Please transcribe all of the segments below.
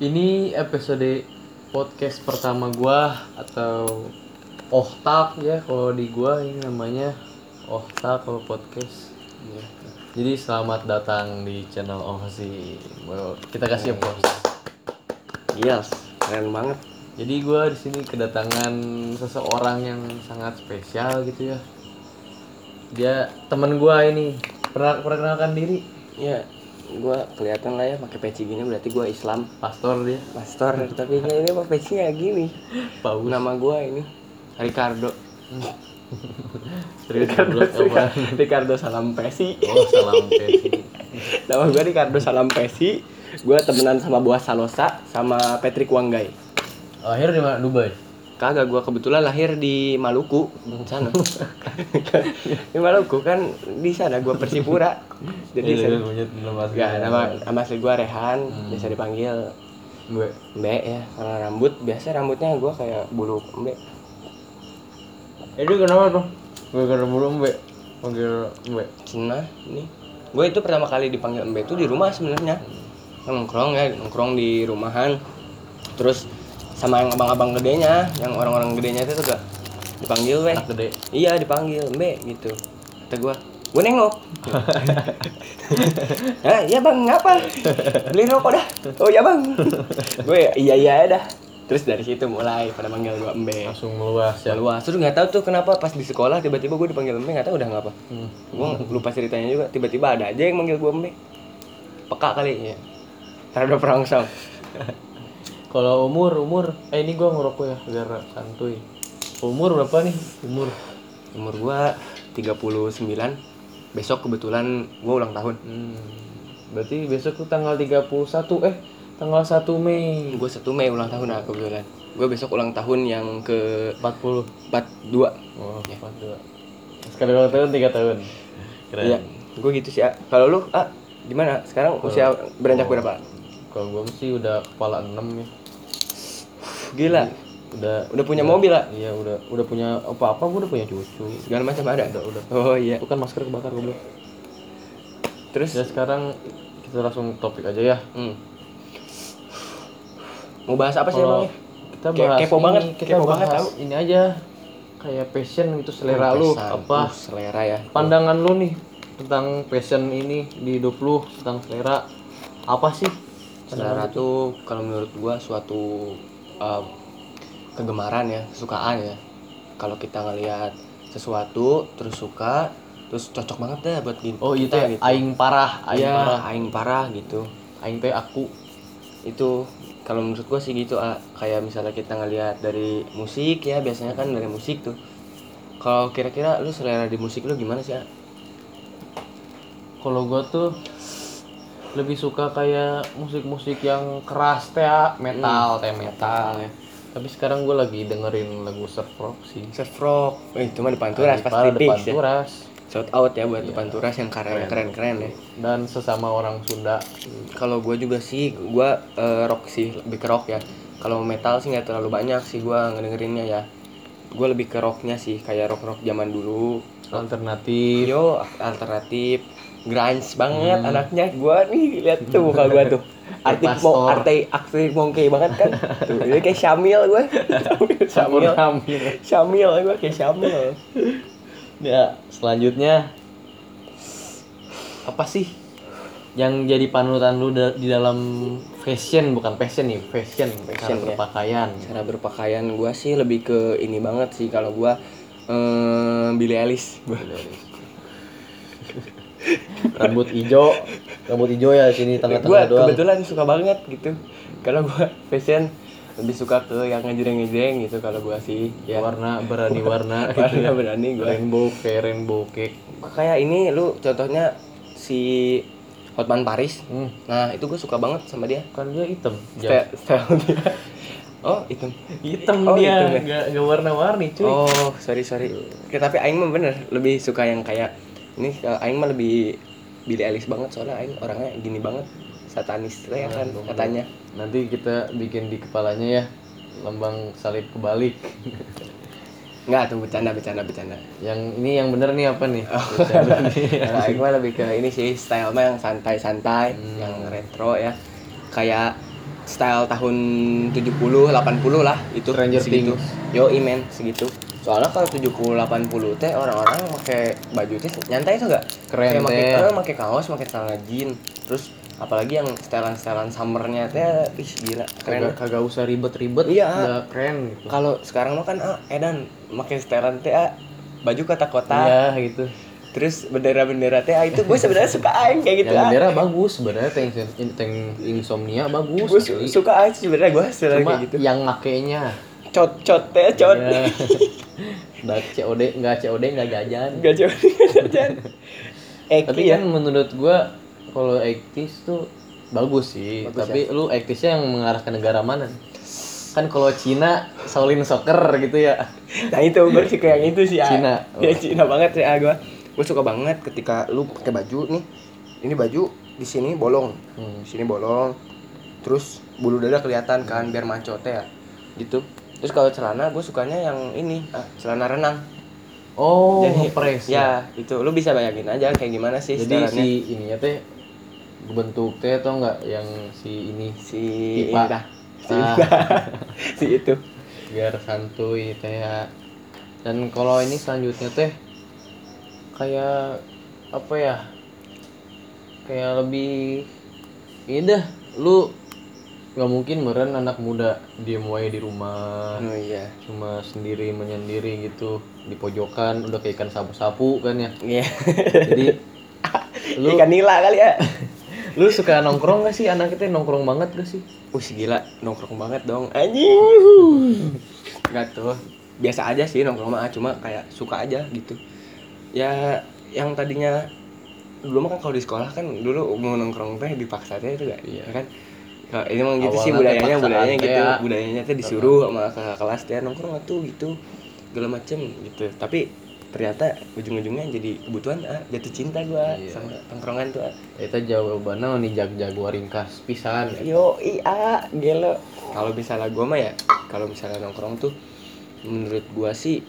Ini episode podcast pertama gua atau Ohtak ya kalau di gua ini namanya Ohtak kalau podcast. Ya. Jadi selamat datang di channel Ohsi. Kita kasih applause. Yes, keren banget. Jadi gua di sini kedatangan seseorang yang sangat spesial gitu ya. Dia teman gua ini. Pernah perkenalkan diri, Ya, gua kelihatan lah ya pakai peci gini berarti gua Islam. pastor dia. Pastor, tapi ini apa pecinya gini. Paus. Nama gua ini Ricardo. Ricardo, apa? Ricardo Salam Pesi. Oh, salam pesi. Nama gua Ricardo Salam Pesi. Gua temenan sama Buah Salosa sama Patrick Wanggai. Akhir di mana? Dubai. Kagak, gua kebetulan lahir di Maluku, di sana. di Maluku kan di sana gua Persipura. Jadi saya, iya. Gak, nama, nama asli gua Rehan, biasa dipanggil gue. Mbe ya, karena rambut biasa rambutnya gua kayak bulu mbe. Itu kenapa tuh? Gue karena belum mbak. Panggil mbak. Cina ini. Gue itu pertama kali dipanggil Mbe itu di rumah sebenarnya. Nongkrong ya, nongkrong di rumahan. Terus sama yang abang-abang gedenya, yang orang-orang gedenya itu juga dipanggil weh. Anak gede. Iya dipanggil Mbe gitu. Kata gua, gue nengok. Hah, iya bang, ngapa? Beli rokok dah. Oh iya bang. gue iya iya dah. Terus dari situ mulai pada manggil gua Mbe. Langsung meluas ya. luas terus nggak tahu tuh kenapa pas di sekolah tiba-tiba gue dipanggil Mbe nggak tahu udah ngapa Hmm. gue lupa ceritanya juga tiba-tiba ada aja yang manggil gue Mbe peka kali ya terhadap perangsang Kalau umur umur, eh ini gue ngerokok ya biar santuy. Umur berapa nih? Umur. umur gue 39 besok kebetulan gue ulang tahun Hmm. Berarti besok tuh tanggal 31 eh tanggal 1 Mei gue 1 Mei ulang tahun nah kebetulan gue besok ulang tahun yang ke 40. 42 Oh, 42. Sekali ulang tahun 3 tahun. Keren. iya gue gitu sih ah. kalau lu ah gimana sekarang usia beranjak berapa Kalau gue sih udah kepala 6 ya. Gila Udah udah punya mobil ah Iya udah udah punya apa-apa gue udah punya cucu. segala macam ada Udah udah. oh iya Bukan masker kebakar goblok. terus Ya sekarang kita langsung topik aja ya. Hmm. Mau bahas apa sih emangnya? kita bahas kepo ini, banget, kita kepo bahas banget tau. ini aja kayak passion gitu selera Oh, lu apa Uh, selera ya. pandangan lu nih tentang passion ini di hidup lu tentang selera apa sih Selera tuh kalau menurut gua suatu um, kegemaran ya, kesukaan ya. Kalau kita ngelihat sesuatu terus suka, terus cocok banget deh buat gini. oh itu kita ya, gitu. aing parah aing Iya, parah aing parah gitu. aing teh aku Itu kalau menurut gua sih gitu ah. kayak misalnya kita ngelihat dari musik ya, biasanya kan dari musik tuh. Kalau kira-kira lu selera di musik lu gimana sih? Ah? kalau gua tuh lebih suka kayak musik-musik yang keras teh ya, metal teh metal ya tapi sekarang gue lagi dengerin lagu surf rock sih Surf rock, eh cuma depan turas pasti depan ya. turas Shout out ya buat depan turas yang keren keren keren ya. dan sesama orang Sunda Kalau gue juga sih, gue rock sih lebih ke rock ya. Kalau metal sih nggak terlalu banyak sih gue ngedengerinnya ya. Gue lebih ke rocknya sih, kayak rock rock zaman dulu. alternatif Yo alternatif, grunge banget anaknya. Gue nih lihat tuh muka gue tuh. Artik mau arti arti monkey banget kan. Tuh, ini kayak Syamil gue. Syamil, hamil Syamil gue kayak Syamil. ya selanjutnya apa sih yang jadi panutan lu da- di dalam fashion bukan fashion nih fashion Fashion, fashion ya. berpakaian cara berpakaian gue sih lebih ke ini banget sih kalau gue eh Billie Eilish rambut hijau. Rambut hijau ya sini tengah-tengah doang. kebetulan suka banget gitu. Kalau gue fashion lebih suka ke yang ngejreng-ngejreng gitu kalau gue sih. Ya. Warna berani warna gitu warna ya. berani gue rainbow kayak rainbow cake. Kayak ini lu contohnya si Hotman Paris. Hmm. nah itu gue suka banget sama dia. Kan dia hitam style, style dia. Oh itu hitam Oh, dia. hitam ya? nggak nggak warna-warni cuy. Oh sorry sorry. Ya, tapi Aing mah bener lebih suka yang kayak ini Aing mah lebih Billie Eilish banget soalnya Aing orangnya gini banget satanis ya kan Aduh. katanya nanti kita bikin di kepalanya ya lambang salib kebalik Nggak tuh bercanda bercanda bercanda yang ini yang bener nih apa nih Oh. Kalau Aing mah lebih ke ini sih style mah yang santai-santai, yang retro ya. Kayak style tahun 70 80 lah itu Stranger segitu. Things. Yo men segitu. Soalnya kalau 70 80 teh orang-orang pakai baju teh nyantai tuh enggak? Keren Kayak pakai teh. eh, pakai kaos, pakai celana jeans. Terus apalagi yang setelan-setelan summernya teh ih gila kagak keren. kagak usah ribet-ribet Iya. udah keren gitu Kalau sekarang mah kan ah, edan pakai setelan teh ah, baju kotak-kotak. iya gitu Terus bendera-bendera teh ah, itu gue sebenarnya suka aing kayak gitu. ah. bendera bagus sebenarnya tank, tank insomnia bagus Gue suka aja sebenarnya gue sebenarnya gitu. yang makainya Cot cot teh cot. ya. nggak COD nggak COD nggak jajan Gak jauh jajan. Eki tapi ya. kan menurut gua kalau ektis tuh bagus sih Bagus tapi lu ektisnya yang mengarah ke negara mana kan kalau Cina Shaolin Soccer gitu ya Nah itu gue sih kayak gitu sih. ah. Cina. Ya Cina banget sih ah gue. Gue suka banget ketika lu pakai baju nih. Ini baju di sini bolong. Hmm. Di sini bolong. Terus bulu dada kelihatan kan biar maco teh ya. Gitu. Terus kalau celana gue sukanya yang ini, ah, celana renang. oh Jadi press ya, itu lu bisa bayangin aja kayak gimana sih jadi si ininya teh bentuk teh atau enggak yang si ini si Pipa. ini dah. Si, Ah. si itu. biar santuy teh ya. dan kalau ini selanjutnya teh kayak apa ya kayak lebih ini dah lu nggak mungkin meren anak muda diem wae di rumah. Oh iya. cuma sendiri menyendiri gitu. Di pojokan udah kayak ikan sapu-sapu kan ya. Iya. jadi lu Ikan nila kali ya. lu suka nongkrong gak sih? Anak kita nongkrong banget gak sih? Wih gila. Nongkrong banget dong. Anjing. Gak tuh. Biasa aja sih nongkrong mah cuma kayak suka aja gitu. Ya yang tadinya dulu mah kan kalau di sekolah kan dulu mau nongkrong teh dipaksa teh itu gak Iya. kan Kalau ini emang gitu sih Awalnya budayanya budayanya gitu ya. budayanya teh disuruh sama kakak kelas teh nongkrong tuh gitu segala macem gitu tapi ternyata ujung-ujungnya jadi kebutuhan ah, jatuh cinta gua Iya. sama tongkrongan tuh ah. kita jawabannya nih jag jaguar ringkas pisan Yo iya gelo. Kalau misalnya gua mah ya, kalau misalnya nongkrong tuh menurut gua sih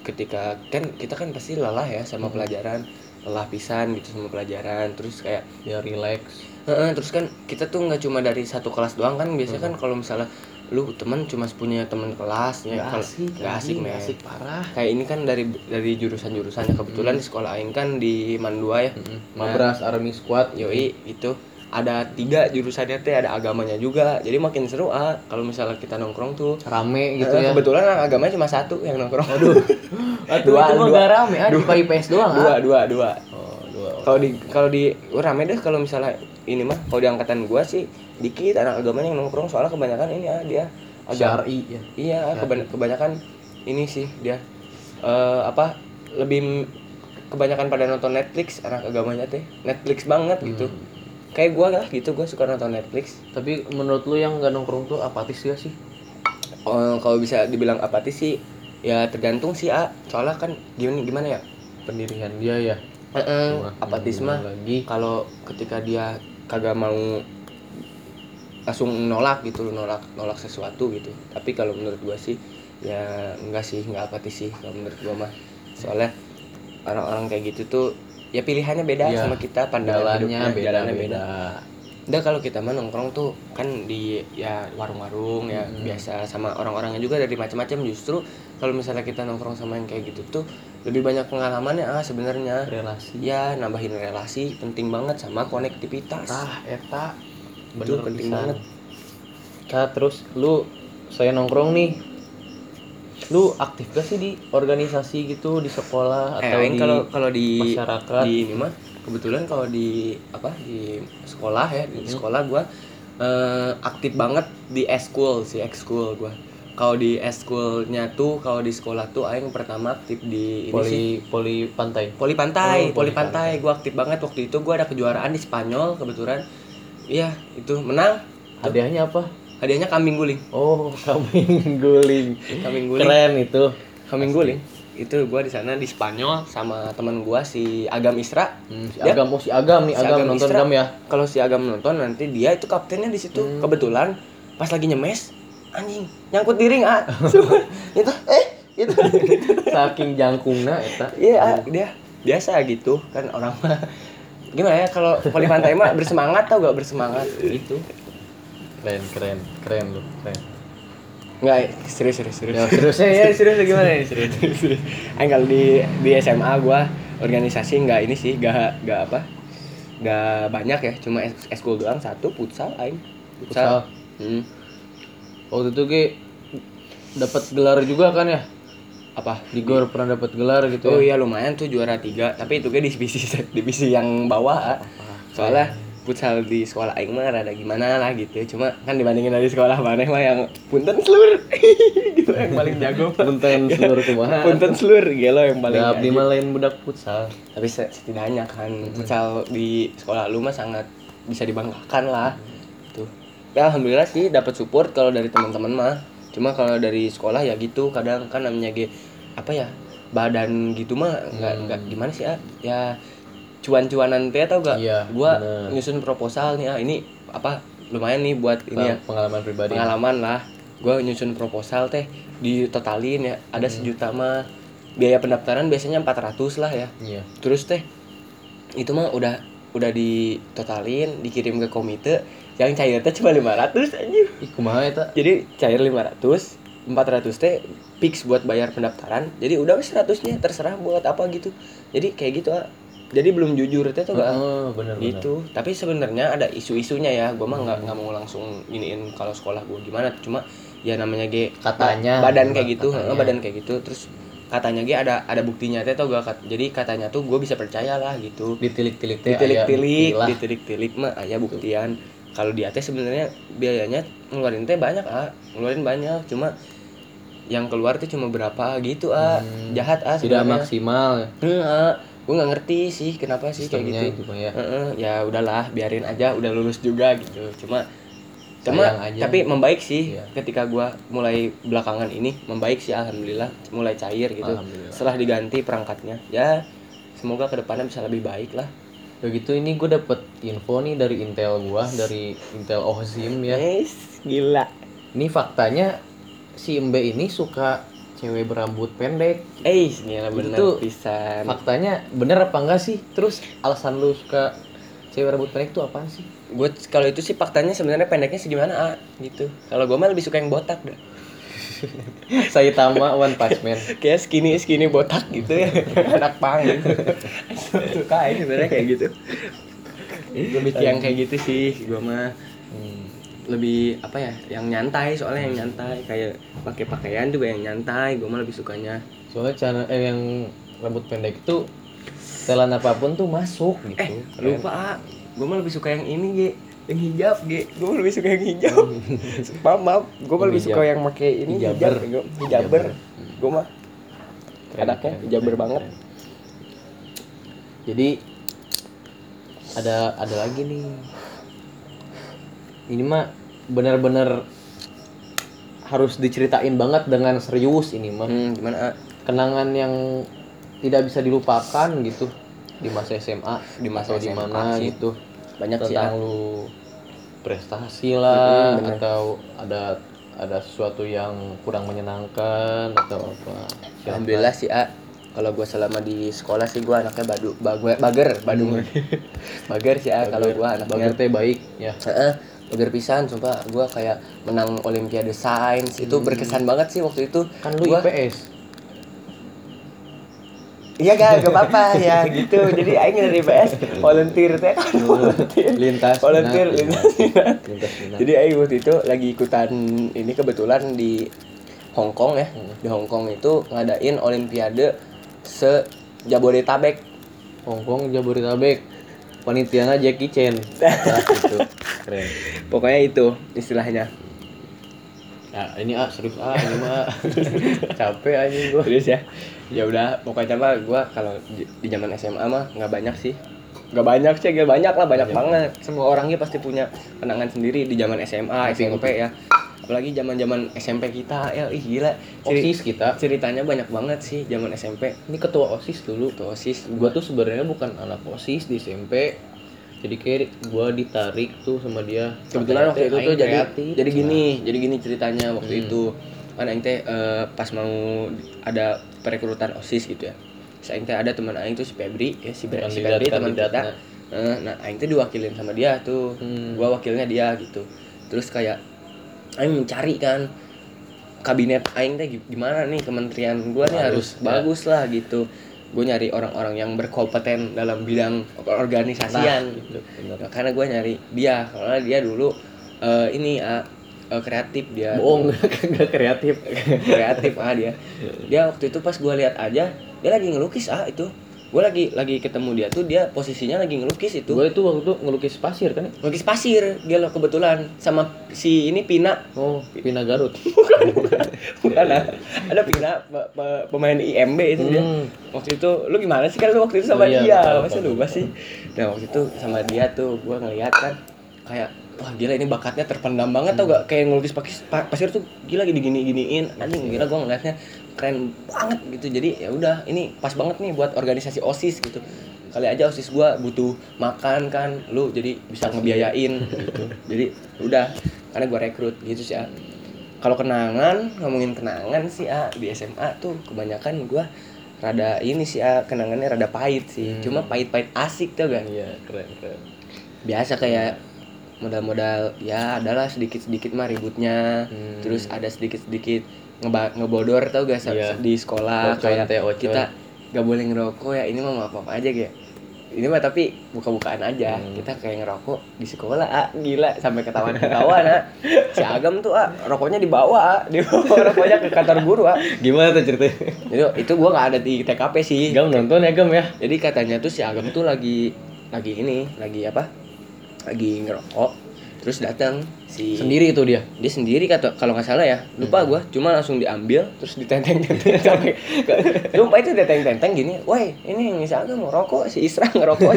ketika kan kita kan pasti lelah ya sama pelajaran, lelah pisan gitu sama pelajaran, terus kayak ya relax. Heeh, terus kan kita tuh nggak cuma dari satu kelas doang kan biasanya kan kalau misalnya lu teman cuma punya teman kelas ya kalau- asik nggak asik men. asik parah. Kayak ini kan dari dari jurusan jurusannya kebetulan di sekolah aing kan di Mandua ya. Nah, Mabras Army Squad. Yoi itu ada tiga jurusannya teh ada agamanya juga. Jadi makin seru ah kalau misalnya kita nongkrong tuh. Rame gitu Eh, ya. kebetulan anak agamanya cuma satu yang nongkrong. Aduh. Aduh Dua, itu dua. gak rame. Ah di IPS doang dua ah. Dua dua oh dua kalau di kalau di oh, rame deh kalau misalnya ini mah. Kalau di angkatan gua sih dikit anak agamanya yang nongkrong. Soalnya kebanyakan ini ah dia agak syari ya. Iya keba- kebanyakan ini sih dia. Eh apa lebih kebanyakan pada nonton Netflix anak agamanya teh. Netflix banget gitu. Hmm. Kayak gua lah gitu gua suka nonton Netflix tapi menurut lu yang gak nongkrong tuh apatis gak sih Oh, kalau bisa dibilang apatis sih ya tergantung sih A. Soalnya kan gimana gimana ya? pendirian dia ya Heeh, Cuma apatis gimana mah lagi kalau ketika dia kagak mau langsung nolak gitu nolak nolak sesuatu gitu. Tapi kalau menurut gua sih ya enggak sih, enggak apatis sih kalau menurut gua mah. Soalnya orang-orang kayak gitu tuh ya pilihannya beda Iya, sama kita pandangan jalannya hidupnya, beda jalannya beda. Udah kalau kita mah nongkrong tuh kan di ya warung-warung ya Hmm. biasa sama orang-orangnya juga dari macam-macam justru kalau misalnya kita nongkrong sama yang kayak gitu tuh lebih banyak pengalamannya ah sebenarnya. Relasi. Ya nambahin relasi penting banget sama konektivitas. Tah eta. Itu penting banget. Nah, terus lu saya nongkrong nih lu aktif gak sih di organisasi gitu di sekolah eh atau di kalau kalau di masyarakat? di ini mah kebetulan kalau di apa di sekolah ya di Hmm. sekolah gua eh, aktif banget di eskul sih ekskul gua kalau di eskulnya tuh kalau di sekolah tuh aing pertama aktif di ini sih poli poli pantai Poli pantai, Oh, poli poli pantai, gue aktif banget waktu itu gue ada kejuaraan di Spanyol kebetulan. Iya, itu menang. hadiahnya apa Hadiahnya kambing guling. oh kambing guling Kambing guling. keren itu Kambing guling. Itu gue di sana di Spanyol sama teman gue si Agam Isra. Hmm, si Ya. agam oh si agam nih Si agam, Agam nonton Isra. agam ya Kalau si Agam nonton nanti dia itu kaptennya di situ. Hmm. Kebetulan pas lagi nyemes anjing nyangkut di ring ah. Itu eh itu saking jangkungna eta Iya, ah, dia biasa gitu kan orang mah gimana ya kalau poli pantai mah bersemangat tau gak bersemangat gitu keren keren keren lu keren Enggak, serius serius serius. ya seriusnya ya serius gimana nih serius Aing kalau di di SMA gua organisasi nggak ini sih, nggak nggak apa, nggak banyak ya, cuma es- eskul doang satu futsal aing. Futsal. Hmm. waktu itu Ge dapat gelar juga kan ya Apa? di gor pernah dapat gelar gitu Oh ya iya lumayan tuh juara tiga, tapi itu kan divisi divisi yang bawah. ah. Soalnya futsal di sekolah aing mah rada gimana lah gitu. Cuma kan dibandingin dari sekolah mana mah yang punten selur. Gitu yang paling jago. punten seluruh kumaha? Punten selur gelo yang paling ya abdi mah lain budak futsal. Tapi se- setidaknya kan futsal di sekolah lu mah sangat bisa dibanggakan lah tuh ya alhamdulillah sih dapat support kalau dari teman-teman mah. Cuma kalau dari sekolah ya gitu kadang kan namanya ge apa ya badan gitu mah nggak nggak gimana sih ah? Ya cuan-cuanan teh tau gak? Iya, gua bener. nyusun proposal nih ah ini apa lumayan nih buat ini ya. Pengalaman pribadi. Pengalaman lah. Gue nyusun proposal teh ditotalin ya ada Hmm. sejuta mah. Biaya pendaftaran biasanya 400 lah ya. Iya. Terus teh itu mah udah udah ditotalin dikirim ke komite. Yang cair teh cuma 500 aja ih kumaha eta jadi cair 500 400 teh fix buat bayar pendaftaran. Jadi udah 100 nya terserah buat apa gitu. Jadi kayak gitu ah jadi belum jujur teh tuh gak oh bener bener gitu tapi sebenarnya ada isu-isunya ya. Gue mah nggak nggak mau langsung giniin kalau sekolah gue gimana. Cuma ya namanya G Katanya. badan kayak gitu Katanya. heeh, badan kayak gitu. Terus katanya G ada ada buktinya teh tau gak Kat? jadi katanya tuh gue bisa percaya lah gitu. Ditilik-tilik teh ditilik-tilik ditilik-tilik mah aya buktian. Kalau di atas sebenarnya biayanya ngeluarin teh banyak ah ngeluarin banyak. Cuma yang keluar tuh cuma berapa gitu ah Hmm. jahat ah tidak sebenarnya. maksimal. Ya Heeh, gue nggak ngerti sih kenapa sih kayak sistemnya gitu. itu mah ya. Heeh, ya udahlah biarin aja udah lulus juga gitu. Cuma cuma aja. tapi membaik sih Iya. ketika gua mulai belakangan ini membaik sih alhamdulillah mulai cair gitu. Setelah diganti perangkatnya ya semoga ke depannya bisa lebih baik lah. Begitu ini gue dapet info nih dari intel gua dari intel Ohzim ya. Yes, gila. Ini faktanya si Mbe ini suka cewek berambut pendek. Eh gila bener Itu pisan. faktanya bener apa enggak sih? Terus alasan lu suka cewek rambut pendek itu apaan sih? Gue kalau itu sih faktanya sebenarnya pendeknya segimana ah gitu. Kalau gue mah lebih suka yang botak dah. Saitama One Punch Man. Kayak skinny skinny botak gitu ya. Anak pang gitu. Suka aja sebenarnya kayak gitu. Lebih ke yang kayak gitu sih gue mah. Hmm. Lebih apa ya yang nyantai soalnya yang nyantai. Kayak pakai pakaian juga yang nyantai gue mah lebih sukanya. Soalnya cara eh, yang rambut pendek itu setelan apa pun tuh masuk gitu. eh Keren. lupa ah gue mah lebih suka yang ini ge. Yang hijab ge. Gue lebih suka yang hijab. Maaf maaf. Gue mah lebih Hijab. suka yang pakai ini Hijaber. hijab hijaber. Gue mah anaknya hijaber keren, banget. keren. jadi ada ada lagi nih. Ini mah benar-benar harus diceritain banget dengan serius ini mah. Hmm, gimana? Kenangan yang tidak bisa dilupakan gitu di masa SMA Di masa di mana gitu. Banyak sih tentang lu prestasi lah bener. atau ada ada sesuatu yang kurang menyenangkan atau apa. Siapa? alhamdulillah sih ah kalau gue selama di sekolah sih gue anaknya badu bagu, bager badung bager sih ah kalau gue anaknya Bager teh baik ya. Heeh, bager pisan sumpah. Gue kayak menang olimpiade sains. Itu berkesan banget sih waktu itu. Kan lu Gua- IPS iya gak gak apa-apa. Ya gitu. Jadi aing dari PS volunteer teh. Kan volunteer. Lintas volunteer minat, lintas minat. lintas. Minat. jadi aing waktu itu lagi ikutan ini kebetulan di Hong Kong ya. Di Hong Kong itu ngadain olimpiade se Jabodetabek Hongkong Jabodetabek panitiana Jackie Chan Nah, gitu keren pokoknya itu istilahnya ya ini ah serius ah ini mah capek aja gua Serius ya? Ya udah, pokoknya mah gua kalau di, zaman SMA mah nggak banyak sih. Nggak banyak sih, nggak banyak lah, banyak banget. Semua orangnya pasti punya kenangan sendiri di zaman SMA, Ngerti, SMP ya. Apalagi zaman-zaman SMP kita, ya ih gila. Ciri- osis kita ceritanya banyak banget sih zaman SMP. ini ketua osis dulu Tuh OSIS gua tuh sebenarnya bukan anak osis di SMP jadi kayak gua ditarik tuh sama dia kebetulan waktu itu tuh jadi kreatif. jadi gini, jadi gini ceritanya waktu Hmm. itu. Kan aing teh eh, pas mau ada perekrutan OSIS gitu ya. Aing teh ada teman aing tuh si Febri, ya si, Bre- si Febri teman kita. Eh, nah aing teh diwakilin sama dia tuh Hmm. gua wakilnya dia gitu terus kayak aing mencari kan. Kabinet aing teh gimana nih? Kementerian gua nih harus Bagus, ya. bagus lah gitu. Gue nyari orang-orang yang berkompeten dalam bidang organisasian gitu, bener. Nah, karena gue nyari dia karena dia dulu eh, ini eh, kreatif dia bohong nggak kreatif. Kreatif ah dia. Dia waktu itu pas gue lihat aja dia lagi ngelukis ah itu gue lagi lagi ketemu dia tuh dia posisinya lagi ngelukis itu. Gue itu waktu itu ngelukis pasir kan ya? ngelukis pasir dia loh kebetulan sama si ini Pina. Oh Pina Garut. Bukan ah. ada Pina pe- pe- pemain IMB itu dia. Hmm. waktu itu lu gimana sih kan lu waktu itu sama Oh iya, dia? masa betul, lupa sih? Nah waktu itu sama dia tuh gue ngeliat kan kayak wah gila ini bakatnya terpendam banget tau gak? Kayak ngelukis pakis, pa- pasir tuh gila gini gini giniin anjing gila gue ngeliatnya keren banget gitu. Jadi ya udah ini pas banget nih buat organisasi osis gitu. Kali aja osis gua butuh makan kan lu jadi bisa ngebiayain gitu. Jadi udah karena gua rekrut gitu sih ah. kalau kenangan ngomongin kenangan sih ah di SMA tuh kebanyakan gua rada ini sih ah kenangannya rada pahit sih. Hmm. cuma pahit-pahit asik tuh kan iya keren keren. Biasa kayak modal-modal ya adalah sedikit-sedikit mah ributnya Hmm. terus ada sedikit-sedikit ngeba ngebodor tau gak Iya. di sekolah Ocon kayak ocon. kita gak boleh ngerokok ya ini mah apa apa aja kayak ini mah tapi buka-bukaan aja Hmm. kita kayak ngerokok di sekolah ah gila sampai ketahuan ketahuan ah si agam tuh ah rokoknya dibawa ah dibawa rokoknya ke kantor guru ah gimana tuh ceritanya itu itu gua nggak ada di TKP sih Gam nonton ya Gam ya jadi katanya tuh si Agam tuh lagi lagi ini, lagi apa? Lagi ngerokok. Terus datang si sendiri itu dia? Dia sendiri kata kalau nggak salah ya lupa gua cuma langsung diambil terus ditenteng tenteng sampai lupa itu ditenteng tenteng gini woi ini yang si Agam ngerokok si Isra ngerokok.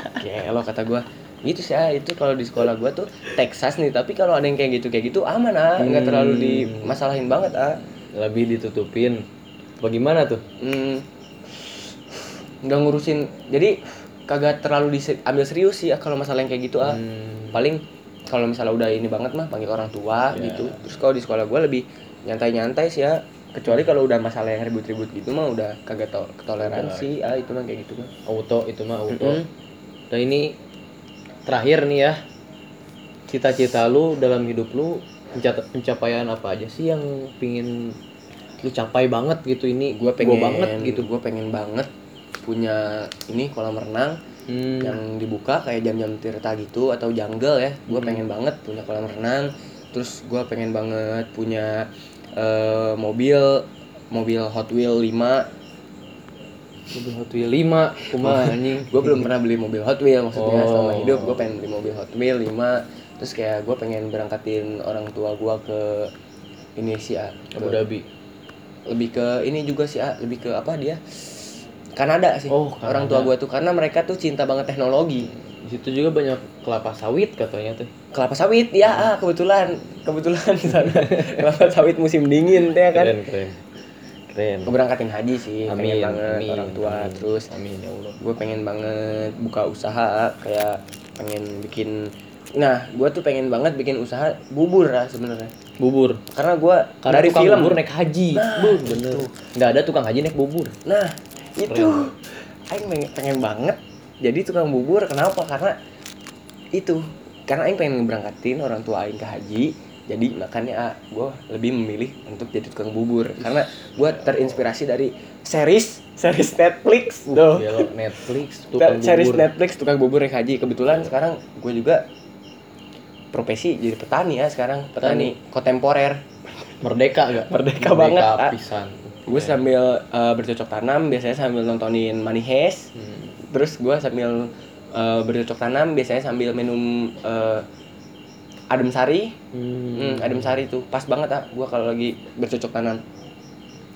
Lo kata gua. Gitu sih ah, itu kalau di sekolah gua tuh Texas nih tapi kalau ada yang kayak gitu kayak gitu aman ah. Nggak Hmm. terlalu dimasalahin banget ah. Lebih ditutupin. Bagaimana tuh? Hmm, nggak ngurusin jadi kagak terlalu diambil serius sih ya kalau masalah yang kayak gitu ah. Hmm. paling kalau misalnya udah ini banget mah panggil orang tua Ya. gitu. Terus kalau di sekolah gue lebih nyantai-nyantai sih ya kecuali kalau udah masalah yang ribut-ribut gitu mah udah kagak to toleransi ah itu mah kayak gitu mah. Auto itu mah auto. Mm-mm. dan ini terakhir nih ya cita-cita lu dalam hidup lu penca- pencapaian apa aja sih yang pingin lu capai banget gitu? Ini gue pengen banget gitu gue pengen banget punya ini kolam renang Hmm. yang dibuka kayak jam-jam tirta gitu atau jungle ya. Gue Hmm. pengen banget punya kolam renang. Terus gue pengen banget punya eh, mobil mobil Hot Wheel 5 Mobil Hot Wheels 5 kumaha anjing? gue belum pernah beli mobil Hot Wheel maksudnya Oh. selama hidup. Gue pengen beli mobil Hot Wheel 5 terus kayak gue pengen berangkatin orang tua gue ke sih ah Abu Dhabi. Lebih ke ini juga sih ah lebih ke apa dia Kanada sih Oh, orang Kanada. tua gue tuh karena mereka tuh cinta banget teknologi. Di situ juga banyak kelapa sawit katanya tuh. Kelapa sawit ya ah kebetulan kebetulan di sana. Kelapa sawit musim dingin teh kan? Keren keren. Keren. Keberangkatin haji sih pengen amin banget amin orang tua amin. terus amin ya Allah. gue pengen banget buka usaha kayak pengen bikin nah gue tuh pengen banget bikin usaha bubur lah sebenarnya. Bubur? Karena gue karena dari tukang film. bubur naik haji. Nah, Bu, bener. Nggak ada tukang haji naik bubur. Nah itu Aing pengen, pengen banget jadi tukang bubur. Kenapa? Karena itu. Karena Aing pengen ngeberangkatin orang tua Aing ke haji. Jadi makanya ah, gue lebih memilih untuk jadi tukang bubur. Karena gue terinspirasi dari series series Netflix tuh. ya lo Netflix Tukang series bubur Netflix tukang bubur naik haji. Kebetulan sekarang gue juga profesi jadi petani ya sekarang. Petani kontemporer. Merdeka gak Merdeka banget, ah. Gue sambil eh, bercocok tanam biasanya sambil nontonin Money Heist. Hmm. terus gue sambil eh, bercocok tanam biasanya sambil minum eh, adem sari. Hmm. hmm, adem sari tuh. Pas banget ah gue kalau lagi bercocok tanam.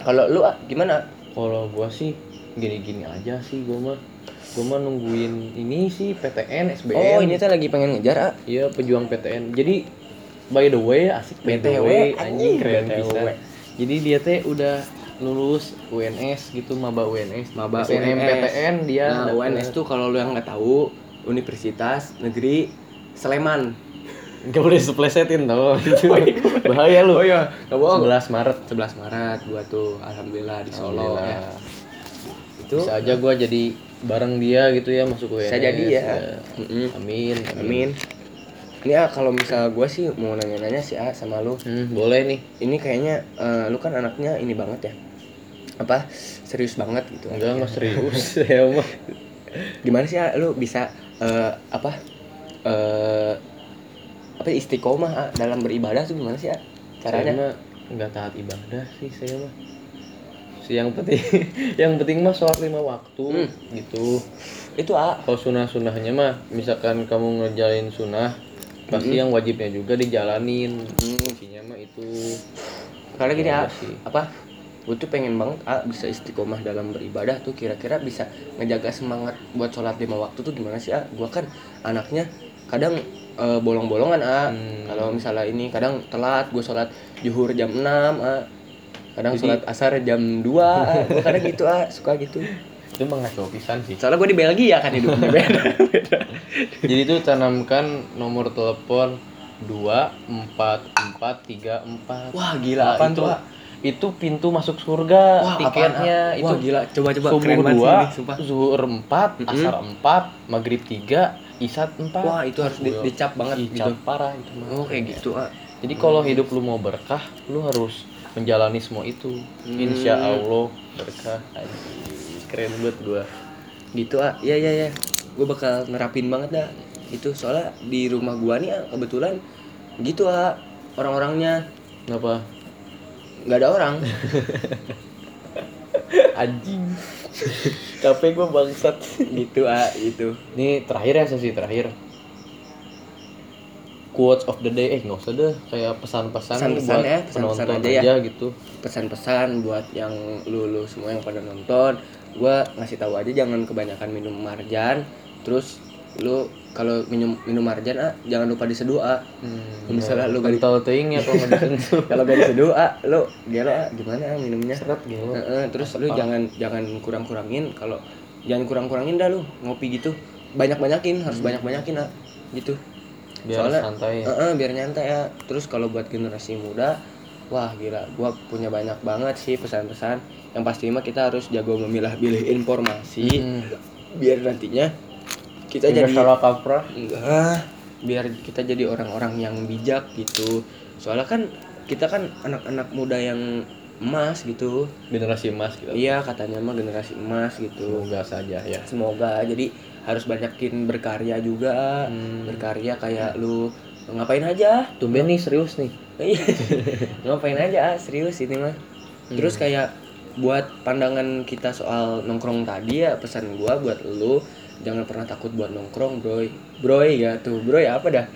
Kalau lu ah gimana? Kalau gua sih gini-gini aja sih gua mah. Gua mah nungguin ini sih PTN SBM oh ini tuh lagi pengen ngejar ah. Iya pejuang PTN jadi by the way asik BTW, anjing, anjing keren BTW. bisa. Jadi dia teh udah lulus UNS gitu maba UNS Maba SNM UNS. PTN dia. Nah. UNS tuh kalau lu yang nggak tahu Universitas Negeri Sleman. Gak boleh seplesetin tau. Bahaya lu. Oh iya. Nggak bohong. 11 Maret. 11 Maret gua tuh alhamdulillah di Solo Alhamdulillah. ya itu bisa aja gua jadi bareng dia gitu ya masuk UNS bisa jadi ya. Mm-mm. amin amin. Ini ah kalau misal gue sih mau nanya-nanya sih ah sama lu. Hmm, boleh nih. Ini kayaknya eh, lu kan anaknya ini banget ya apa? Serius banget gitu. Enggak enggak serius. Ya mah gimana sih ah, lu bisa eh, apa eh apa istiqomah ah, dalam beribadah tuh gimana sih ah? saya caranya? Mah nggak taat ibadah sih saya mah yang penting yang penting mah sholat lima waktu Hmm. gitu. Itu ah. Kalau sunah sunahnya mah misalkan kamu ngerjain sunah pasti yang wajibnya juga dijalanin. Intinya mah itu. Karena gini ah Iya sih. apa gue tuh pengen banget ah bisa istiqomah dalam beribadah tuh kira-kira bisa ngejaga semangat buat sholat lima waktu tuh gimana sih ah gue kan anaknya kadang eh, bolong-bolongan ah Hmm. kalau misalnya ini kadang telat gue sholat juhur jam 6 ah kadang Jadi- sholat asar jam 2 ah gue kadang gitu ah suka gitu. Itu mah ngaco pisan sih. Soalnya gue di Belgia kan hidupnya beda jadi itu tanamkan nomor telepon dua empat empat tiga empat. Wah gila apaan itu tuh itu pintu masuk surga Wah, tiketnya apaan, itu Wah, gila. Coba-coba, subuh keren dua zuhur empat Mm-mm. asar empat maghrib tiga isat empat. Wah, itu harus di- dicap banget dicap gitu. parah itu mah oh kayak gitu ah. Jadi kalau hidup lu mau berkah lu harus menjalani semua itu. Hmm. insya Allah berkah keren banget gua. Gitu ah. Iya iya iya. Gue bakal nerapin banget dah. Itu soalnya di rumah gua nih ah, kebetulan gitu ah orang-orangnya. Kenapa nggak ada orang. Anjing. Capek gua bangsat. Gitu ah itu. Ini terakhir ya sesi terakhir. Quotes of the day, eh nggak usah deh, kayak pesan-pesan nih Pesan-pesan buat ya, pesan-pesan penonton aja aja, ya. gitu. pesan-pesan buat yang lu lu semua yang pada nonton. Gua ngasih tahu aja jangan kebanyakan minum marjan. Terus lu kalau minum minum marjan ah jangan lupa diseduh ah Hmm, Misalnya lu gak kental teing ya kalau disentuh. kalau gak diseduh ah lu gelo ah gimana ah minumnya Seret gitu. Heeh, terus lu jangan jangan kurang-kurangin kalau jangan kurang-kurangin dah lu ngopi gitu banyak-banyakin harus banyak-banyakin ah gitu Biar Soalnya- santai. ya. Heeh, biar nyantai ya terus kalau buat generasi muda wah gila gua punya banyak banget sih pesan-pesan yang pasti mah kita harus jago memilah-pilih informasi Hmm. biar nantinya kita Tidak jadi salah kaprah. enggak biar kita jadi orang-orang yang bijak gitu soalnya kan kita kan anak-anak muda yang emas gitu Generasi emas gitu. iya katanya mah generasi emas gitu Semoga saja ya. semoga jadi harus banyakin berkarya juga Hmm. berkarya kayak lu ngapain aja Tumben nih serius nih. Iya. ngapain aja serius ini mah terus kayak buat pandangan kita soal nongkrong tadi ya pesan gua buat lu jangan pernah takut buat nongkrong broy broy ya tuh broy apa dah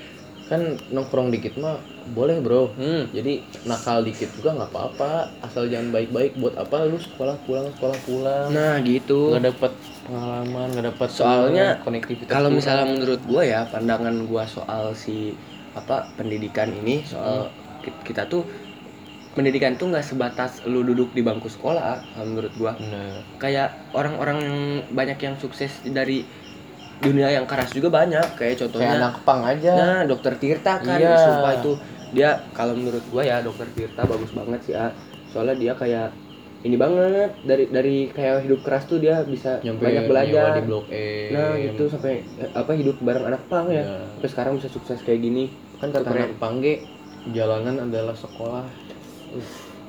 Kan nongkrong dikit mah boleh bro. hmm Jadi nakal dikit juga nggak apa-apa. Asal jangan baik-baik. Buat apa lu sekolah pulang sekolah pulang. nah gitu nggak dapat pengalaman nggak dapat Soalnya, konektivitas kalau kurang. misalnya menurut gua ya pandangan gua soal si apa pendidikan ini soal ki- kita tuh pendidikan tuh nggak sebatas lu duduk di bangku sekolah menurut gua Bener. kayak orang-orang banyak yang sukses dari dunia yang keras juga banyak kayak kayak contohnya anak pang aja nah dokter Tirta kan Iya. sumpah itu dia kalau menurut gua ya dokter Tirta bagus banget sih ah soalnya dia kayak ini banget dari dari kayak hidup keras tuh dia bisa nyampe banyak belajar di blok E nah gitu sampai apa hidup bareng anak pang ya Iya. terus sekarang bisa sukses kayak gini kan Itu kata keren. anak pangge jalanan adalah sekolah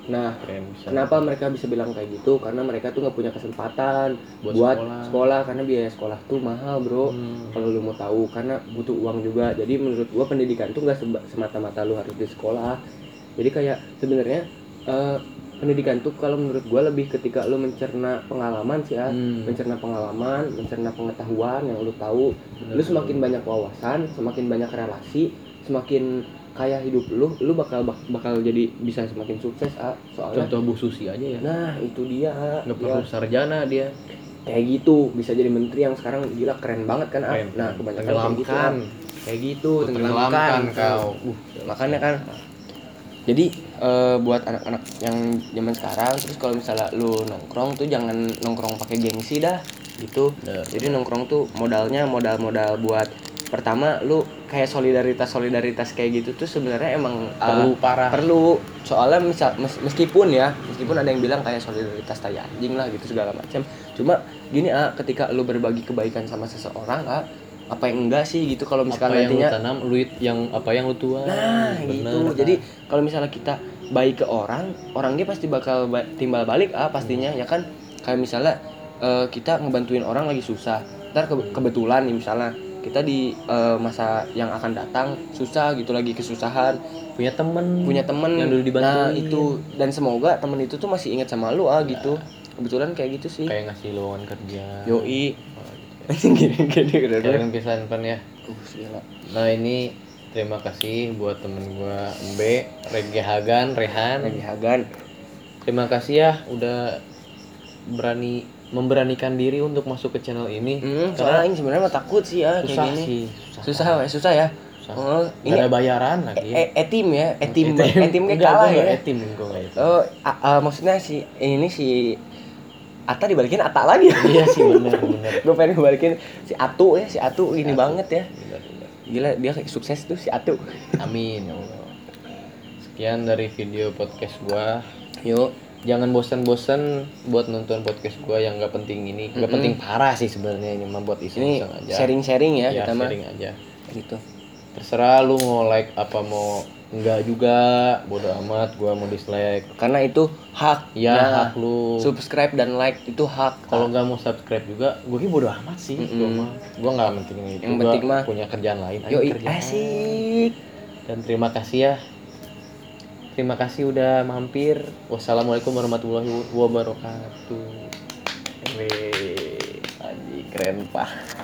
nah keren kenapa mereka bisa bilang kayak gitu karena mereka tuh nggak punya kesempatan Buat buat, sekolah. sekolah. karena biaya sekolah tuh mahal bro Hmm. kalau lu mau tahu karena butuh uang juga jadi menurut gua pendidikan tuh nggak semata-mata lu harus di sekolah jadi kayak sebenarnya eh, pendidikan tuh kalau menurut gua lebih ketika lu mencerna pengalaman sih ya Hmm. mencerna pengalaman mencerna pengetahuan yang lu tahu Bener, lu semakin banyak wawasan semakin banyak relasi semakin kaya hidup lu lu bakal bak- bakal jadi bisa semakin sukses ah soalnya. Contoh Bu Susi aja ya. Nah itu dia nggak perlu sarjana dia. Kayak gitu bisa jadi menteri yang sekarang gila keren banget kan ah Keren, nah kebanyakan kayak gitu ah. kayak gitu tenggelamkan kau. Uh, makanya kan jadi eh, buat anak-anak yang zaman sekarang terus kalau misalnya lu nongkrong tuh jangan nongkrong pakai gengsi dah gitu. Bener, jadi nongkrong tuh modalnya modal-modal buat pertama lu kayak solidaritas solidaritas kayak gitu tuh sebenarnya emang eh, perlu parah. perlu. Soalnya misal mes- meskipun ya meskipun ada yang bilang kayak solidaritas tai anjing lah gitu segala macam cuma gini ah ketika lu berbagi kebaikan sama seseorang ah apa yang enggak sih gitu kalau apa misalkan yang lu nantinya? tanam lu yang apa yang lu tuai nah Bener, gitu. Kan? jadi kalau misalnya kita baik ke orang orang dia pasti bakal ba- timbal balik ah pastinya ya kan? Kayak misalnya eh, kita ngebantuin orang lagi susah. Ntar ke- kebetulan nih misalnya kita di eh, masa yang akan datang susah gitu lagi kesusahan. Punya temen punya temen. yang dulu dibantuin. Nah itu. Dan semoga temen itu tuh masih ingat sama lu ah gitu. Kebetulan kayak gitu sih. Kayak ngasih lowongan kerja. Yoi. Oh, gitu. gini gini pan ya. Uh gila. Nah ini terima kasih buat temen gua Mbe Rege Hagan Rehan. Lagi hagan. Terima kasih ya udah berani memberanikan diri untuk masuk ke channel ini. Hmm, karena soalnya ini sebenarnya takut sih ya kayak susah gini. sih susah. Ya susah ya. Susah. oh ini ada bayaran lagi. E- etim ya Etim. etim kayak kalah ya. etim. oh a- a- maksudnya si ini si Ata dibalikin Ata lagi. Iya sih bener bener. Gue pengen balikin si Atu ya si Atu ini Atu. banget ya. Bener, bener. gila dia kayak sukses tuh si Atu. Amin ya sekian dari video podcast gua. Yuk jangan bosan-bosan buat nonton podcast gua yang nggak penting ini. Nggak Mm-mm. penting parah sih sebenarnya ini mah buat ini iseng-iseng aja. sharing-sharing ya, ya kita mah sharing aja. Gitu. Terserah lu mau like apa mau enggak juga bodo amat gua mau dislike. Karena itu hak. Ya Nah, hak lu. subscribe dan like itu hak. Kalau nggak mau subscribe juga gue sih bodo amat sih. Mm-mm. gua mah gua nggak penting itu Yang Gua penting mah- punya kerjaan lain. Ayo Yoi, kerjaan. asik. Dan terima kasih ya terima kasih udah mampir. Wassalamualaikum warahmatullahi wabarakatuh. Wih, keren pak